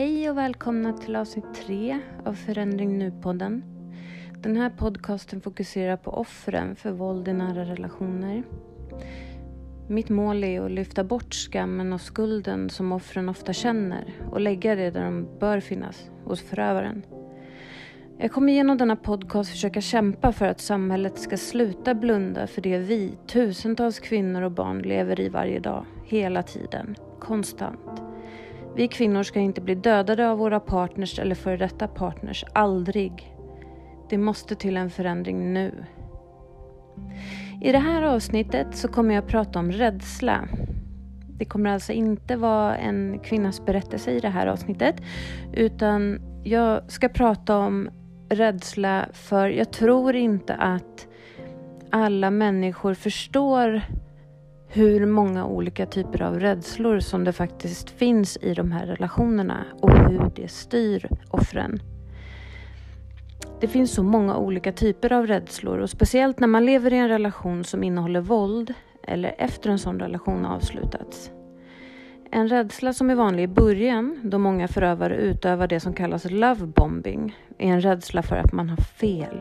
Hej och välkomna till avsnitt tre av Förändring Nu-podden. Den här podcasten fokuserar på offren för våld i nära relationer. Mitt mål är att lyfta bort skammen och skulden som offren ofta känner och lägga det där de bör finnas, hos förövaren. Jag kommer genom denna podcast försöka kämpa för att samhället ska sluta blunda för det vi, tusentals kvinnor och barn, lever i varje dag, hela tiden, konstant. Vi kvinnor ska inte bli dödade av våra partners eller före detta partners, aldrig. Det måste till en förändring nu. I det här avsnittet så kommer jag prata om rädsla. Det kommer alltså inte vara en kvinnas berättelse i det här avsnittet utan jag ska prata om rädsla för jag tror inte att alla människor förstår hur många olika typer av rädslor som det faktiskt finns i de här relationerna och hur det styr offren. Det finns så många olika typer av rädslor och speciellt när man lever i en relation som innehåller våld eller efter en sån relation avslutats. En rädsla som är vanlig i början, då många förövare utövar det som kallas lovebombing, är en rädsla för att man har fel.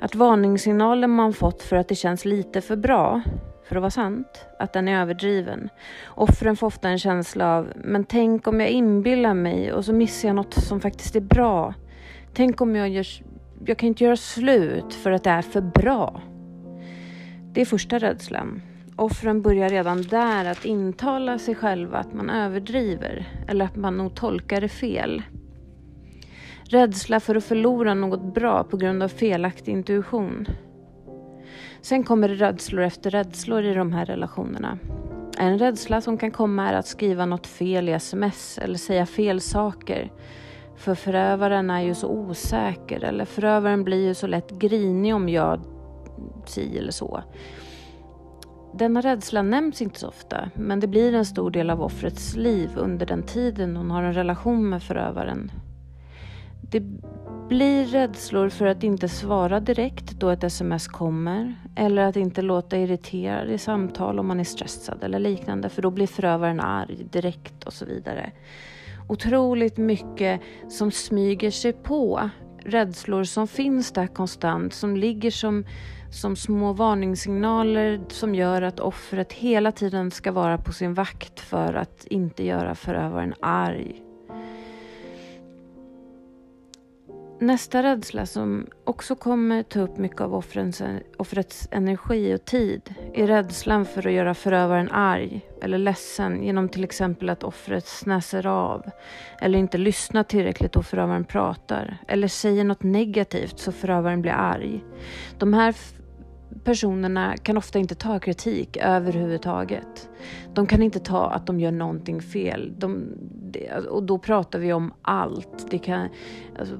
Att varningssignalen man fått för att det känns lite för bra för att vara sant, att den är överdriven. Offren får ofta en känsla av, men tänk om jag inbillar mig och så missar jag något som faktiskt är bra. Tänk om jag gör, jag kan inte göra slut för att det är för bra. Det är första rädslan. Offren börjar redan där att intala sig själva att man överdriver eller att man nog tolkar det fel. Rädsla för att förlora något bra på grund av felaktig intuition. Sen kommer det rädslor efter rädslor i de här relationerna. En rädsla som kan komma är att skriva något fel i sms eller säga fel saker. För förövaren är ju så osäker eller förövaren blir ju så lätt grinig om jag si eller så. Denna rädsla nämns inte så ofta, men det blir en stor del av offrets liv under den tiden hon har en relation med förövaren. Det blir rädslor för att inte svara direkt då ett sms kommer eller att inte låta irriterad i samtal om man är stressad eller liknande för då blir förövaren arg direkt och så vidare. Otroligt mycket som smyger sig på. Rädslor som finns där konstant, som ligger som, som små varningssignaler som gör att offret hela tiden ska vara på sin vakt för att inte göra förövaren arg Nästa rädsla som också kommer ta upp mycket av offrens, offrets energi och tid är rädslan för att göra förövaren arg eller ledsen genom till exempel att offret snäser av eller inte lyssnar tillräckligt då förövaren pratar eller säger något negativt så förövaren blir arg. De här personerna kan ofta inte ta kritik överhuvudtaget. De kan inte ta att de gör någonting fel. De, och då pratar vi om allt. Det kan, alltså,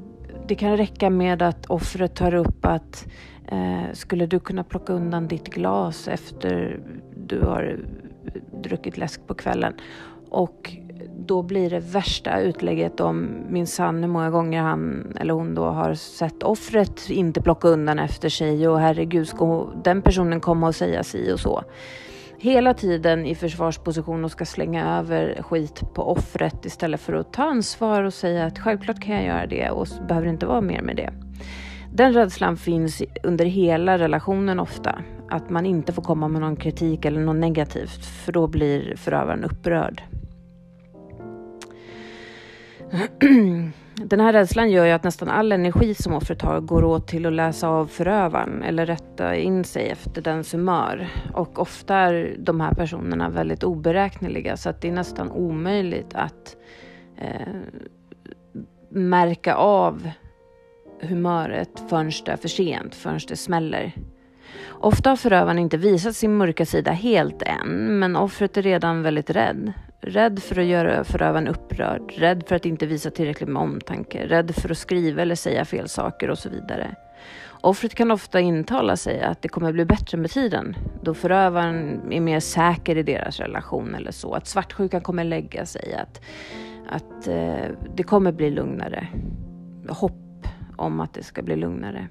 det kan räcka med att offret tar upp att eh, skulle du kunna plocka undan ditt glas efter du har druckit läsk på kvällen? Och då blir det värsta utlägget om minsann hur många gånger han eller hon då har sett offret inte plocka undan efter sig och herregud ska den personen komma och säga si och så hela tiden i försvarsposition och ska slänga över skit på offret istället för att ta ansvar och säga att självklart kan jag göra det och så behöver det inte vara mer med det. Den rädslan finns under hela relationen ofta. Att man inte får komma med någon kritik eller något negativt för då blir förövaren upprörd. Den här rädslan gör ju att nästan all energi som offret har går åt till att läsa av förövaren eller rätta in sig efter dens humör. Och ofta är de här personerna väldigt oberäkneliga så att det är nästan omöjligt att eh, märka av humöret förrän det är för sent, förrän det smäller. Ofta har förövaren inte visat sin mörka sida helt än, men offret är redan väldigt rädd. Rädd för att göra förövaren upprörd, rädd för att inte visa tillräckligt med omtanke, rädd för att skriva eller säga fel saker och så vidare. Offret kan ofta intala sig att det kommer bli bättre med tiden, då förövaren är mer säker i deras relation eller så. Att svartsjukan kommer lägga sig, att, att eh, det kommer bli lugnare. Hopp om att det ska bli lugnare.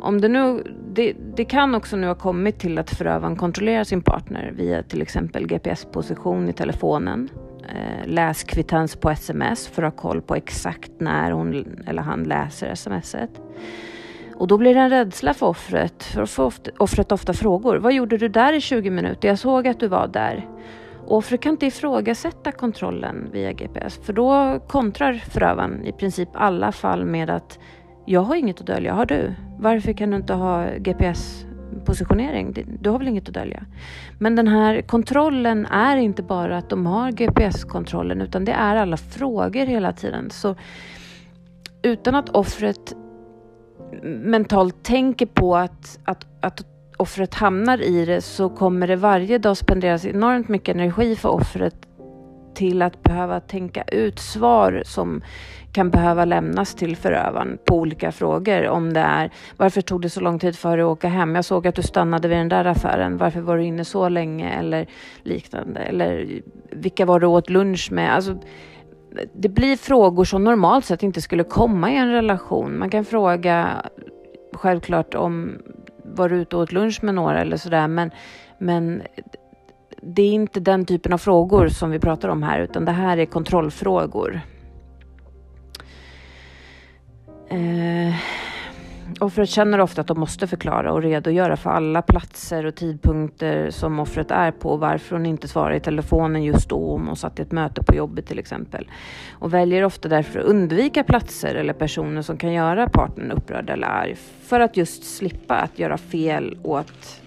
Om det, nu, det, det, kan också nu ha kommit till att förövaren kontrollerar sin partner via till exempel GPS-position i telefonen eh, läskvittens på sms för att ha koll på exakt när hon eller han läser smset. Och då blir det en rädsla för offret, för offret ofta frågor. Vad gjorde du där i 20 minuter? Jag såg att du var där. Offret kan inte ifrågasätta kontrollen via GPS för då kontrar förövaren i princip alla fall med att jag har inget att dölja, har du? Varför kan du inte ha GPS-positionering? Du har väl inget att dölja? Men den här kontrollen är inte bara att de har GPS-kontrollen utan det är alla frågor hela tiden. Så utan att offret mentalt tänker på att, att, att offret hamnar i det så kommer det varje dag spenderas enormt mycket energi för offret till att behöva tänka ut svar som kan behöva lämnas till förövaren på olika frågor. Om det är varför tog det så lång tid för dig att åka hem? Jag såg att du stannade vid den där affären. Varför var du inne så länge? Eller liknande. Eller vilka var du åt lunch med? Alltså, det blir frågor som normalt sett inte skulle komma i en relation. Man kan fråga självklart om var du ute och åt lunch med några eller sådär men, men det är inte den typen av frågor som vi pratar om här utan det här är kontrollfrågor. Eh, Offret känner ofta att de måste förklara och redogöra för alla platser och tidpunkter som offret är på och varför hon inte svarar i telefonen just då om hon satt i ett möte på jobbet till exempel. Och väljer ofta därför att undvika platser eller personer som kan göra partnern upprörd eller arg för att just slippa att göra fel och att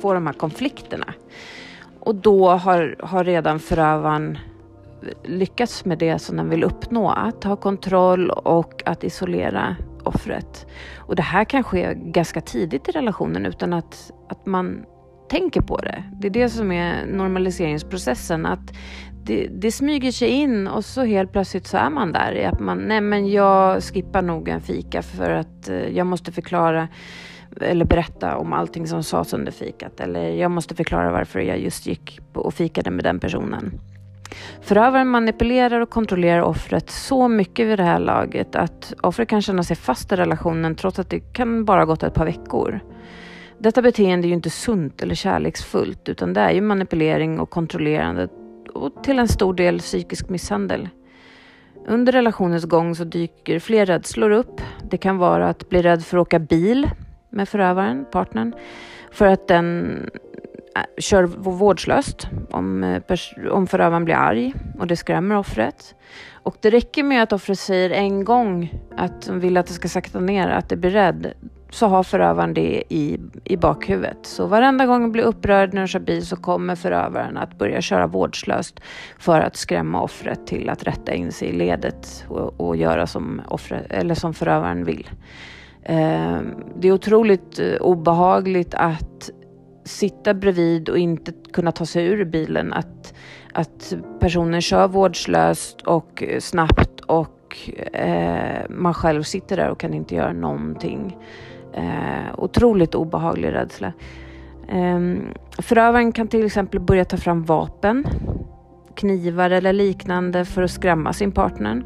få de här konflikterna. Och då har, har redan förövaren lyckats med det som den vill uppnå, att ha kontroll och att isolera offret. Och det här kan ske ganska tidigt i relationen utan att, att man tänker på det. Det är det som är normaliseringsprocessen. Att det, det smyger sig in och så helt plötsligt så är man där. Att man, nej men jag skippar nog en fika för att eh, jag måste förklara eller berätta om allting som sades under fikat. Eller jag måste förklara varför jag just gick och fikade med den personen. Förövaren manipulerar och kontrollerar offret så mycket vid det här laget att offret kan känna sig fast i relationen trots att det kan bara gått ett par veckor. Detta beteende är ju inte sunt eller kärleksfullt utan det är ju manipulering och kontrollerande och till en stor del psykisk misshandel. Under relationens gång så dyker fler rädslor upp. Det kan vara att bli rädd för att åka bil med förövaren, partnern, för att den äh, kör vårdslöst om, eh, om förövaren blir arg och det skrämmer offret. Och det räcker med att offret säger en gång att de vill att det ska sakta ner, att det blir rädd, så har förövaren det i, i bakhuvudet. Så varenda gång den blir upprörd när de kör bil så kommer förövaren att börja köra vårdslöst för att skrämma offret till att rätta in sig i ledet och, och göra som, offret, eller som förövaren vill. Ehm, det är otroligt eh, obehagligt att sitta bredvid och inte kunna ta sig ur bilen. Att, att personen kör vårdslöst och snabbt och eh, man själv sitter där och kan inte göra någonting. Eh, otroligt obehaglig rädsla. Eh, förövaren kan till exempel börja ta fram vapen knivar eller liknande för att skrämma sin partner.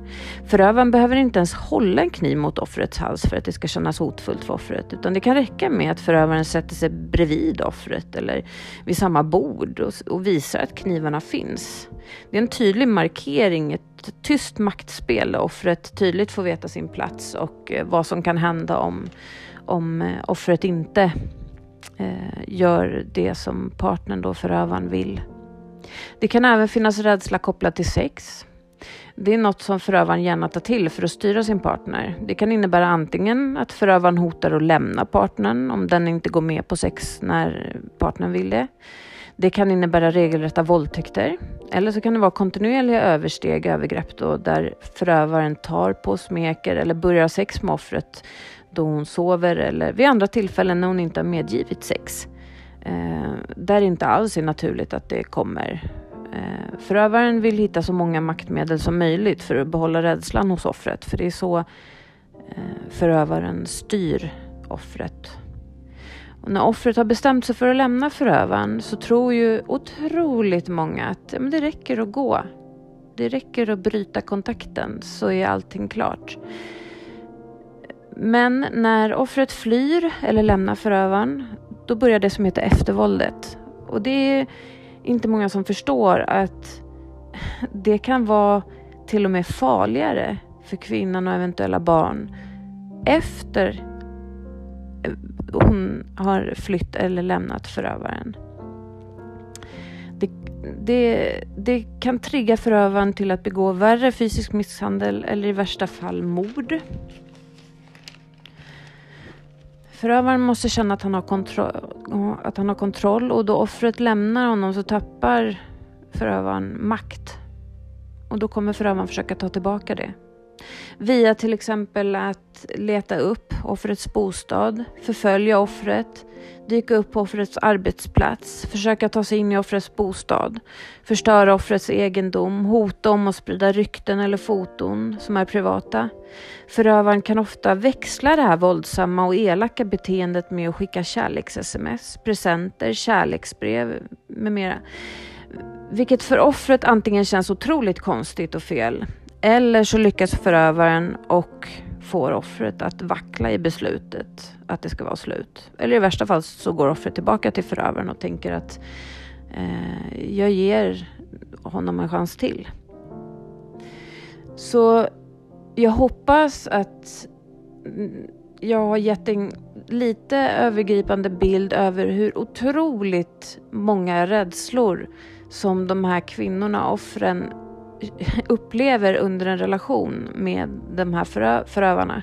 Förövaren behöver inte ens hålla en kniv mot offrets hals för att det ska kännas hotfullt för offret, utan det kan räcka med att förövaren sätter sig bredvid offret eller vid samma bord och, och visar att knivarna finns. Det är en tydlig markering, ett tyst maktspel där offret tydligt får veta sin plats och eh, vad som kan hända om, om eh, offret inte eh, gör det som partnern då förövaren vill. Det kan även finnas rädsla kopplad till sex. Det är något som förövaren gärna tar till för att styra sin partner. Det kan innebära antingen att förövaren hotar att lämna partnern om den inte går med på sex när partnern vill det. Det kan innebära regelrätta våldtäkter. Eller så kan det vara kontinuerliga översteg, övergrepp då, där förövaren tar på, smeker eller börjar sex med offret då hon sover eller vid andra tillfällen när hon inte har medgivit sex. Eh, där det inte alls är naturligt att det kommer. Eh, förövaren vill hitta så många maktmedel som möjligt för att behålla rädslan hos offret. För det är så eh, förövaren styr offret. Och när offret har bestämt sig för att lämna förövaren så tror ju otroligt många att ja, men det räcker att gå. Det räcker att bryta kontakten så är allting klart. Men när offret flyr eller lämnar förövaren då börjar det som heter eftervåldet. Och det är inte många som förstår att det kan vara till och med farligare för kvinnan och eventuella barn efter hon har flytt eller lämnat förövaren. Det, det, det kan trigga förövaren till att begå värre fysisk misshandel eller i värsta fall mord. Förövaren måste känna att han, har kontroll, att han har kontroll och då offret lämnar honom så tappar förövaren makt. Och då kommer förövaren försöka ta tillbaka det. Via till exempel att leta upp offrets bostad, förfölja offret, dyka upp på offrets arbetsplats, försöka ta sig in i offrets bostad, förstöra offrets egendom, hota om att sprida rykten eller foton som är privata. Förövaren kan ofta växla det här våldsamma och elaka beteendet med att skicka kärleks-sms, presenter, kärleksbrev med mera. Vilket för offret antingen känns otroligt konstigt och fel eller så lyckas förövaren och får offret att vackla i beslutet att det ska vara slut. Eller i värsta fall så går offret tillbaka till förövaren och tänker att eh, jag ger honom en chans till. Så jag hoppas att mm, jag har gett en lite övergripande bild över hur otroligt många rädslor som de här kvinnorna, offren, upplever under en relation med de här förö förövarna.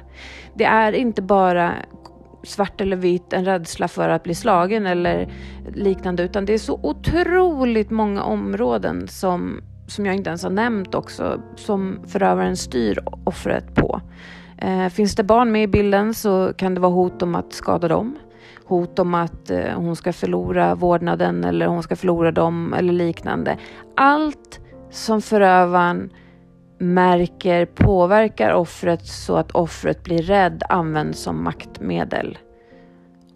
Det är inte bara svart eller vitt, en rädsla för att bli slagen eller liknande, utan det är så otroligt många områden som, som jag inte ens har nämnt också, som förövaren styr offret på. Eh, finns det barn med i bilden så kan det vara hot om att skada dem. Hot om att eh, hon ska förlora vårdnaden eller hon ska förlora dem eller liknande. Allt som förövaren märker påverkar offret så att offret blir rädd används som maktmedel.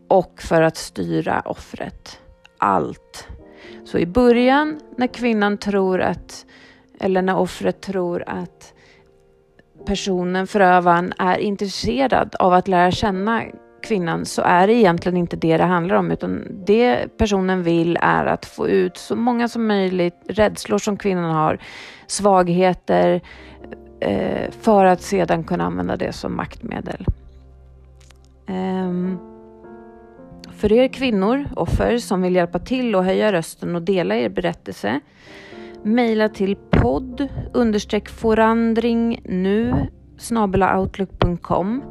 Och för att styra offret. Allt. Så i början när kvinnan tror att, eller när offret tror att personen, förövaren, är intresserad av att lära känna kvinnan så är det egentligen inte det det handlar om utan det personen vill är att få ut så många som möjligt rädslor som kvinnan har, svagheter eh, för att sedan kunna använda det som maktmedel. Um, för er kvinnor, offer som vill hjälpa till och höja rösten och dela er berättelse mejla till podd understreck forandring nu outlook.com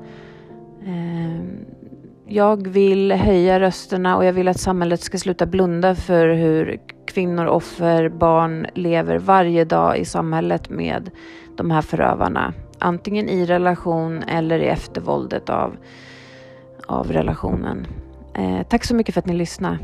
jag vill höja rösterna och jag vill att samhället ska sluta blunda för hur kvinnor, offer, barn lever varje dag i samhället med de här förövarna. Antingen i relation eller i eftervåldet av, av relationen. Eh, tack så mycket för att ni lyssnade.